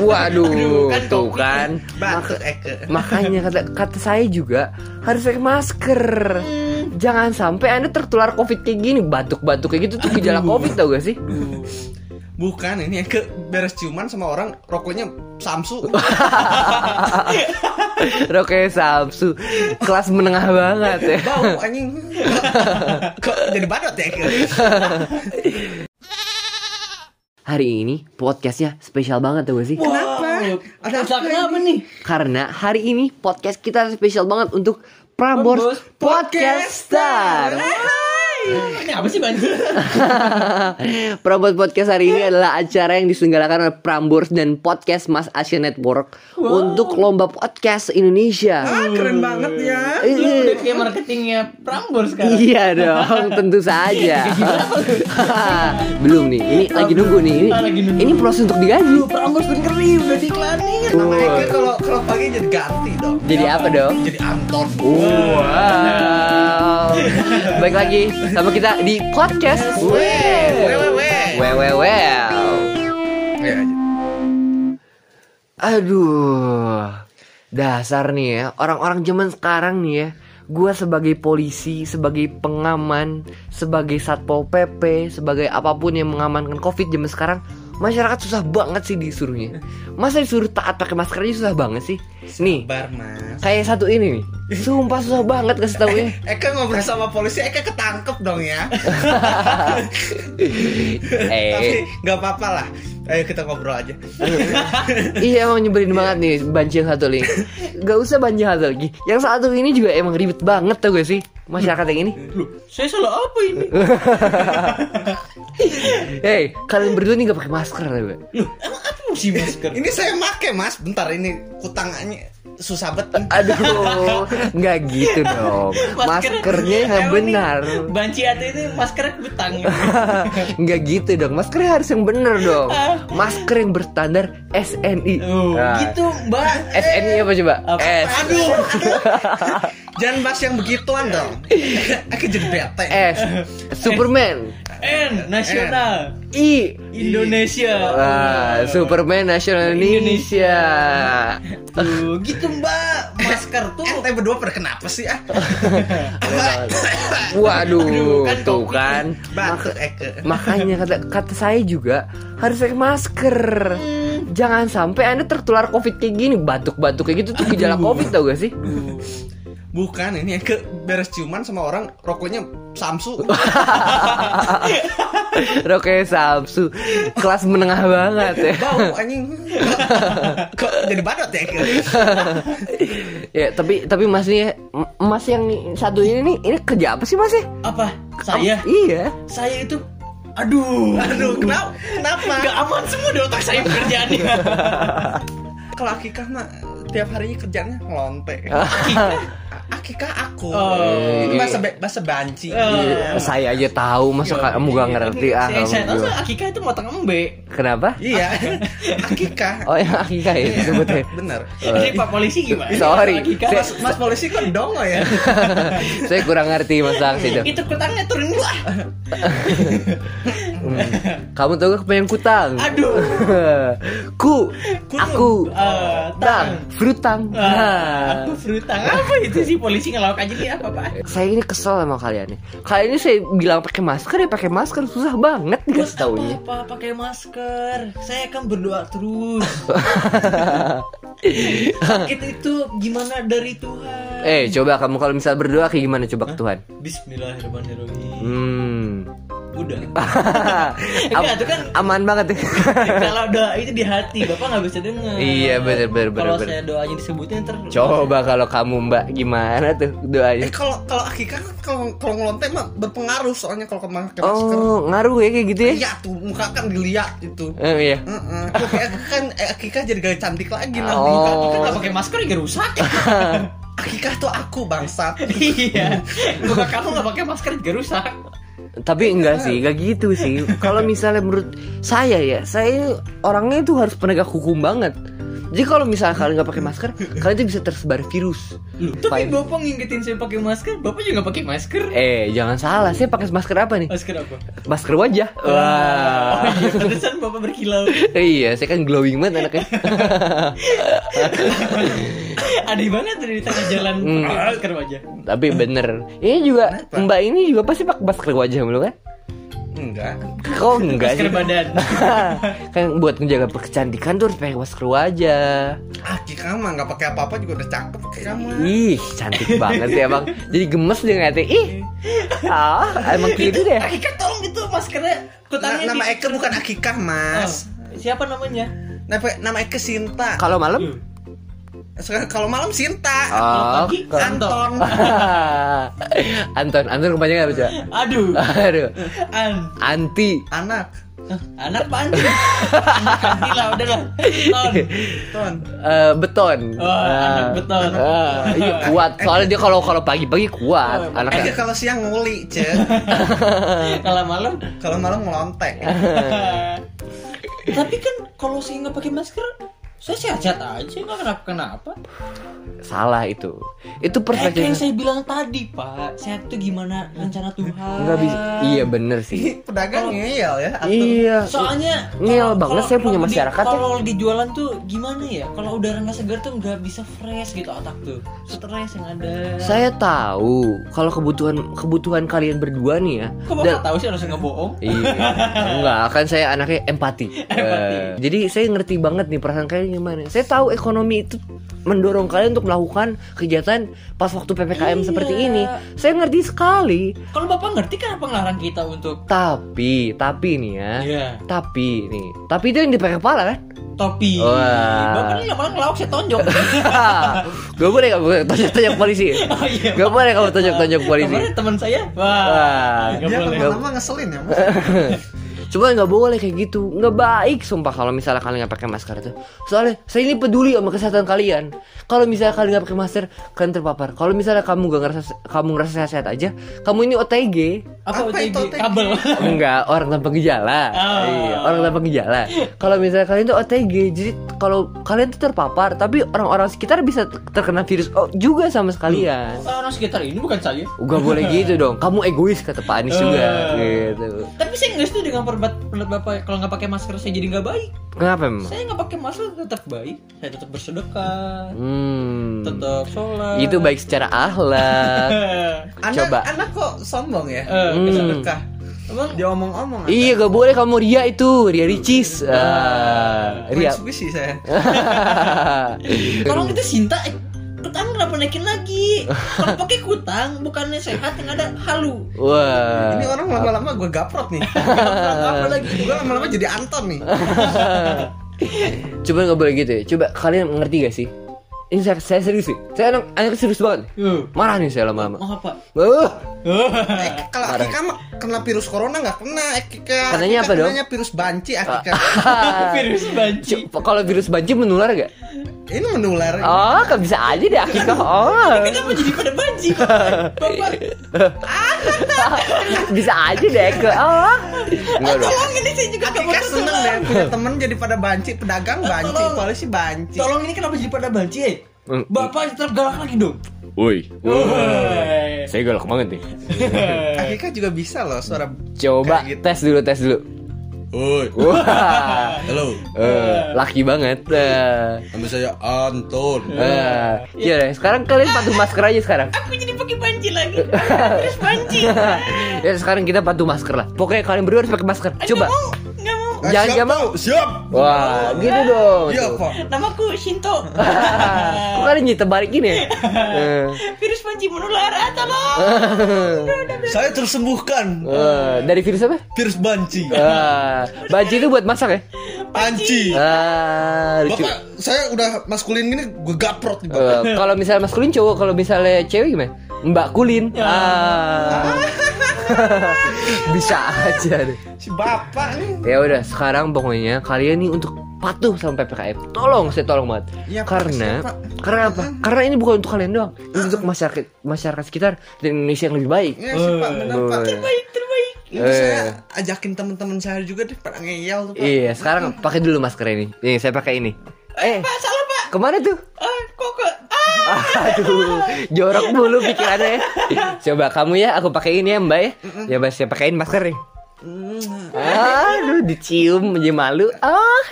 Waduh, kan tuh kan. Maka- makanya kata kata saya juga harus pakai masker. Jangan sampai Anda tertular Covid kayak gini, batuk-batuk kayak gitu tuh gejala Covid tau gak sih? Aduh. Bukan ini Eke beres ciuman sama orang rokoknya Samsu. Roknya Samsu, kelas menengah banget ya. Bau anjing. Kok jadi badut ya? Hari ini podcastnya spesial banget tau gak sih? Kenapa? Ada apa apa nih? Karena hari ini podcast kita spesial banget untuk Prambors Prambors Podcaster. Ini apa sih Banci? Prambors Podcast hari ini adalah acara yang diselenggarakan oleh Prambors dan Podcast Mas Asia Network untuk lomba podcast Indonesia. Ah, keren banget ya. Lu Iya. udah kayak marketingnya Prambors sekarang. Iya dong, tentu saja. Belum nih, ini lagi nunggu nih. Ini, ini proses untuk digaji. Prambors dengerin udah diiklanin. Nama Eke kalau kalau pagi jadi ganti dong. Jadi apa dong? Jadi Anton. Wow. Baik lagi sama kita di podcast. Ya, Aduh, dasar nih ya orang-orang zaman sekarang nih ya. Gua sebagai polisi, sebagai pengaman, sebagai satpol pp, sebagai apa pun yang mengamankan covid zaman sekarang, masyarakat susah banget sih disuruhnya. Masa disuruh taat pakai masker aja susah banget sih. Nih, Bar mas. kayak satu ini nih, sumpah susah banget kasih tau ya. Eka ngobrol sama polisi, Eka ketangkep dong ya. Tapi eh, nggak apa-apa lah. Ayo kita ngobrol aja. iya emang nyebelin banget nih banci yang satu lagi. Gak usah banci yang satu lagi. Yang satu ini juga emang ribet banget tau gak sih masyarakat yang ini. Loh, saya salah apa ini? Hei, kalian berdua nih gak pakai masker ya, emang apa mesti masker? Ini saya make mas, bentar ini kutangannya susah banget. Aduh, nggak gitu dong. Maskernya yang benar. Banci ate itu maskernya kutang. Nggak gitu dong. Maskernya harus yang benar dong. Masker yang berstandar SNI. Oh, Nah, gitu, Mbak. SNI apa coba? Apa? S. Aduh, jangan bahas yang begituan dong. Eka jadi bete. S. Superman. N nasional I. Indonesia. Wah, Superman nasional Indonesia. Tuh, gitu, Mbak. Masker tuh Ente berdua pada kenapa sih ah? Waduh, Aduh, kan tuh kan. Batuk Eke. Makanya kata kata saya juga harus pakai masker. Jangan sampai Anda tertular Covid kayak gini, batuk-batuk kayak gitu tuh gejala Covid tau gak sih? Bukan ini Eke beres ciuman sama orang rokoknya Samsu. Roknya Samsu, kelas menengah banget ya. Bau anjing. Kok jadi badut ya ya, tapi tapi Mas nih, Mas yang satu ini nih, ini kerja apa sih Mas ya? apa? Saya? Iya. Saya itu Aduh, Aduh, kenapa? Kenapa? Gak aman semua di otak saya pekerjaannya. Kalau Akikah mah tiap harinya kerjanya ngelonte. Akikah aku. Oh. Bahasa be- bahasa banci. Eh, Saya aja tahu, masa kamu gak ngerti ah? Saya, tahu. Akika itu motong embe. Kenapa? Iya. Akikah. Oh yang akikah ya disebutnya. Bener. Ini Pak polisi gimana? Sorry. Akika, Mas, mas polisi kan dongo ya. Saya kurang ngerti masalah situ. itu kutangnya turun dua. Hmm. Kamu tahu gak yang kutang? Aduh. Ku, Ku aku, Eh, tang, frutang. Ah, Nah, aku frutang apa itu sih polisi ngelawak aja nih apa pak? saya ini kesel sama kalian nih. Kalian ini saya bilang pakai masker ya pakai masker susah banget dikasih taunya. apa pakai masker? Saya kan berdoa terus. Sakit itu gimana dari Tuhan? eh, coba kamu kalau misal berdoa kayak gimana coba ke Tuhan? Bismillahirrahmanirrahim. Hmm. Udah. Am- Enggak, itu kan aman banget ya. kalau doa itu di hati, bapak nggak bisa dengar. Iya, bener, bener, Kalau saya doanya disebutin ter. Coba kalau kamu Mbak gimana tuh doanya? Eh kalau kalau Akikah kan kalau kalau ngelonte mah berpengaruh soalnya kalau pakai masker. Oh, ngaruh ya kayak gitu ya? Iya tuh muka kan dilihat itu. Oh iya. Heeh. Tuh, kayak kan eh, Akikah jadi gak cantik lagi nanti. Oh. Kan nggak pakai masker ya rusak. Akikah tuh aku bangsat. iya. Muka kamu nggak pakai masker juga rusak. Tapi enggak sih, enggak gitu sih. Kalau misalnya menurut saya ya, saya orangnya itu harus penegak hukum banget. Jadi kalau misalnya kalian nggak pakai masker, kalian tuh bisa tersebar virus. Loh, tapi Fine. bapak ngingetin saya pakai masker, bapak juga pakai masker. Eh, jangan salah. Saya pakai masker apa nih? Masker apa? Masker wajah. Oh Wah. iya, pantesan bapak berkilau. iya, saya kan glowing banget anaknya. Aneh banget di tengah jalan Hmm. pakai masker wajah. Tapi bener. Ini juga Mbak ini juga pasti pakai masker wajah dulu kan? Enggak. Kok enggak Masker sih? badan. kan buat menjaga kecantikan tuh harus pakai masker wajah. Akika mah nggak pakai apa-apa juga udah cakep mah. Ih, cantik banget ya bang. Jadi gemes dia ngeliatnya. Ih, ah, emang gitu deh. Akika tolong itu maskernya kutangnya nama di- Eke bukan Akika mas. Oh, siapa namanya? Nama, nama Eke Sinta. Kalau malam? Kalau malam Sinta. Oh, pagi, Anton. Anton, Anton kepanjangan apa coba? Aduh. Aduh, An. anti. Anak. Anak apa anjing? Ganti lah, udah lah. Ton. Ton. Eh, beton. Oh, anak beton. Ah, iya kuat. Soalnya dia kalau kalau pagi-pagi kuat. Oh, Anaknya. kalau siang nguli, ce. Kalau malam kalau malam ngelontek. Tapi kan kalau saya nggak pakai masker, saya sehat-sehat aja nggak kenapa kenapa. Salah itu. Itu Eh, kayak yang perspektif. saya bilang tadi, Pak. Sehat tuh gimana rencana Tuhan? Enggak bisa. Iya bener sih. Pedagang ngeyel ya. atur. Iya. Soalnya Ngeyel banget saya punya di- masyarakat ya. Kalau lagi jualan tuh gimana ya? Kalau udara nggak segar tuh nggak bisa fresh gitu otak tuh. Stres yang ada. Saya tahu kalau kebutuhan kebutuhan kalian berdua nih ya. Kok bapak dan- tahu sih harusnya nggak bohong? Iya, enggak kan saya anaknya empati. Eh, jadi saya ngerti banget nih perasaan kalian gimana. Saya tahu ekonomi itu mendorong kalian untuk melakukan kegiatan pas waktu ppkm Iya. seperti ini. Saya ngerti sekali. Kalau bapak ngerti kenapa ngelarang kita untuk Tapi, tapi nih ya. Iya. Tapi nih, tapi itu yang dipakai kepala kan? topi? Wah. Bapak ini lama ngelawak saya tonjok. Gak boleh gak boleh tonjok-tonjok polisi. oh iya. Gak boleh kamu tonjok-tonjok polisi. Teman saya, Wah. wah, nggak Dia boleh. lama-lama ngeselin ya, Mas. Cuma nggak boleh kayak gitu, nggak baik sumpah kalau misalnya kalian nggak pakai masker itu. Soalnya saya ini peduli sama kesehatan kalian. Kalau misalnya kalian nggak pakai masker, kalian terpapar. Kalau misalnya kamu nggak ngerasa kamu ngerasa sehat-sehat aja, kamu ini OTG. Apa, Apa OTG? itu OTG? Kabel. Enggak, orang tanpa gejala. Oh. Iya, orang tanpa gejala. Kalau misalnya kalian tuh OTG, jadi kalau kalian tuh terpapar, tapi orang-orang sekitar bisa terkena virus oh, juga sama sekalian. Orang sekitar ini bukan saya. Gak boleh gitu dong. Kamu egois kata Pak Anies juga Eh. gitu. Tapi saya nggak setuju dengan pendapat pendapat bapak kalau nggak pakai masker saya jadi nggak baik. Kenapa emang? Saya nggak pakai masker tetap baik. Saya tetap bersedekah, Hmm. tetap sholat. Itu baik secara akhlak. Anak, Coba. anak kok sombong ya? Eh, Hmm. Sedekah. Emang Dia omong-omong. iya gak boleh kamu ria itu Ria ricis ah, Ria Mitsubishi saya. Tolong itu Sinta eh, kenapa naikin lagi? Kalau pakai kutang bukannya sehat yang ada halu. Wah Ini orang lama-lama gue gaprot nih. Apa lagi? gue lama-lama jadi Anton nih. Coba gak boleh gitu ya Coba kalian ngerti gak sih Ini saya, saya serius sih Saya anak, anak serius banget Yuh. Marah nih saya lama-lama Mau apa? uh, Eh, kalau Akika mah kena virus corona nggak kena Akika. Kenanya Akika apa dong? Kenanya virus banci Akika. Virus banci. Kalau virus banci menular gak? Ini menular. Oh kan bisa aja deh Akika Oh Kenapa jadi pada banci? Bapak, Bisa aja deh ke Oh Enggak dong tolong ini saya juga Akika seneng deh punya temen jadi pada banci, pedagang banci, Tolong. polisi banci. Tolong ini kenapa jadi pada banci? Eh? Hmm. Bapak tetap galak lagi dong. Woi. Saya galak banget nih Akika juga bisa loh suara Coba gitu. tes dulu tes dulu Oi, Wah halo. Eh, laki banget. Eh, Nama saya Anton. eh. Iya deh, sekarang kalian patuh masker aja sekarang. Aku jadi pakai banci lagi. Virus banci. ya sekarang kita patuh masker lah. Pokoknya kalian berdua harus pakai masker. Coba. Nggak mau, Jangan siap, mau. Siap. Wah, gitu dong. Iya. Pak. Namaku Shinto. Kok kalian nyita balik ini? ya? Eh. Banci menular. Ah, tolong. Saya tersembuhkan Eh, dari virus apa? virus banci. Eh, banci itu buat masak ya? Panci. Ah, lucu. Bapak, saya udah maskulin gini, gue gaprot nih, Bapak. Eh, kalau misalnya maskulin cowok, kalau misalnya cewek gimana? Mbak Kulin. Ah. Bisa aja deh. Si Bapak nih. Ya udah, sekarang pokoknya kalian nih untuk patuh sama PPKM. Tolong, saya tolong banget. Iya, Pak, karena siap, Pak. karena apa? Karena ini bukan untuk kalian doang. Ini untuk masyarakat masyarakat sekitar dan Indonesia yang lebih baik. Iya sih, Pak, benar, Pak. Eh, Baik, terbaik. Ini Eh. saya ajakin teman-teman saya juga deh pada ngeyel tuh, Pak. Iya, sekarang pakai dulu masker ini. Nih, saya pakai ini. Eh, Pak, salah Ke mana tuh? Ah, kok ke ah. Aduh, jorok mulu pikirannya. Coba kamu ya, aku pakein ya Mbak ya. Ya Mbak, saya pakein masker nih. Aduh, dicium aja malu. Ah.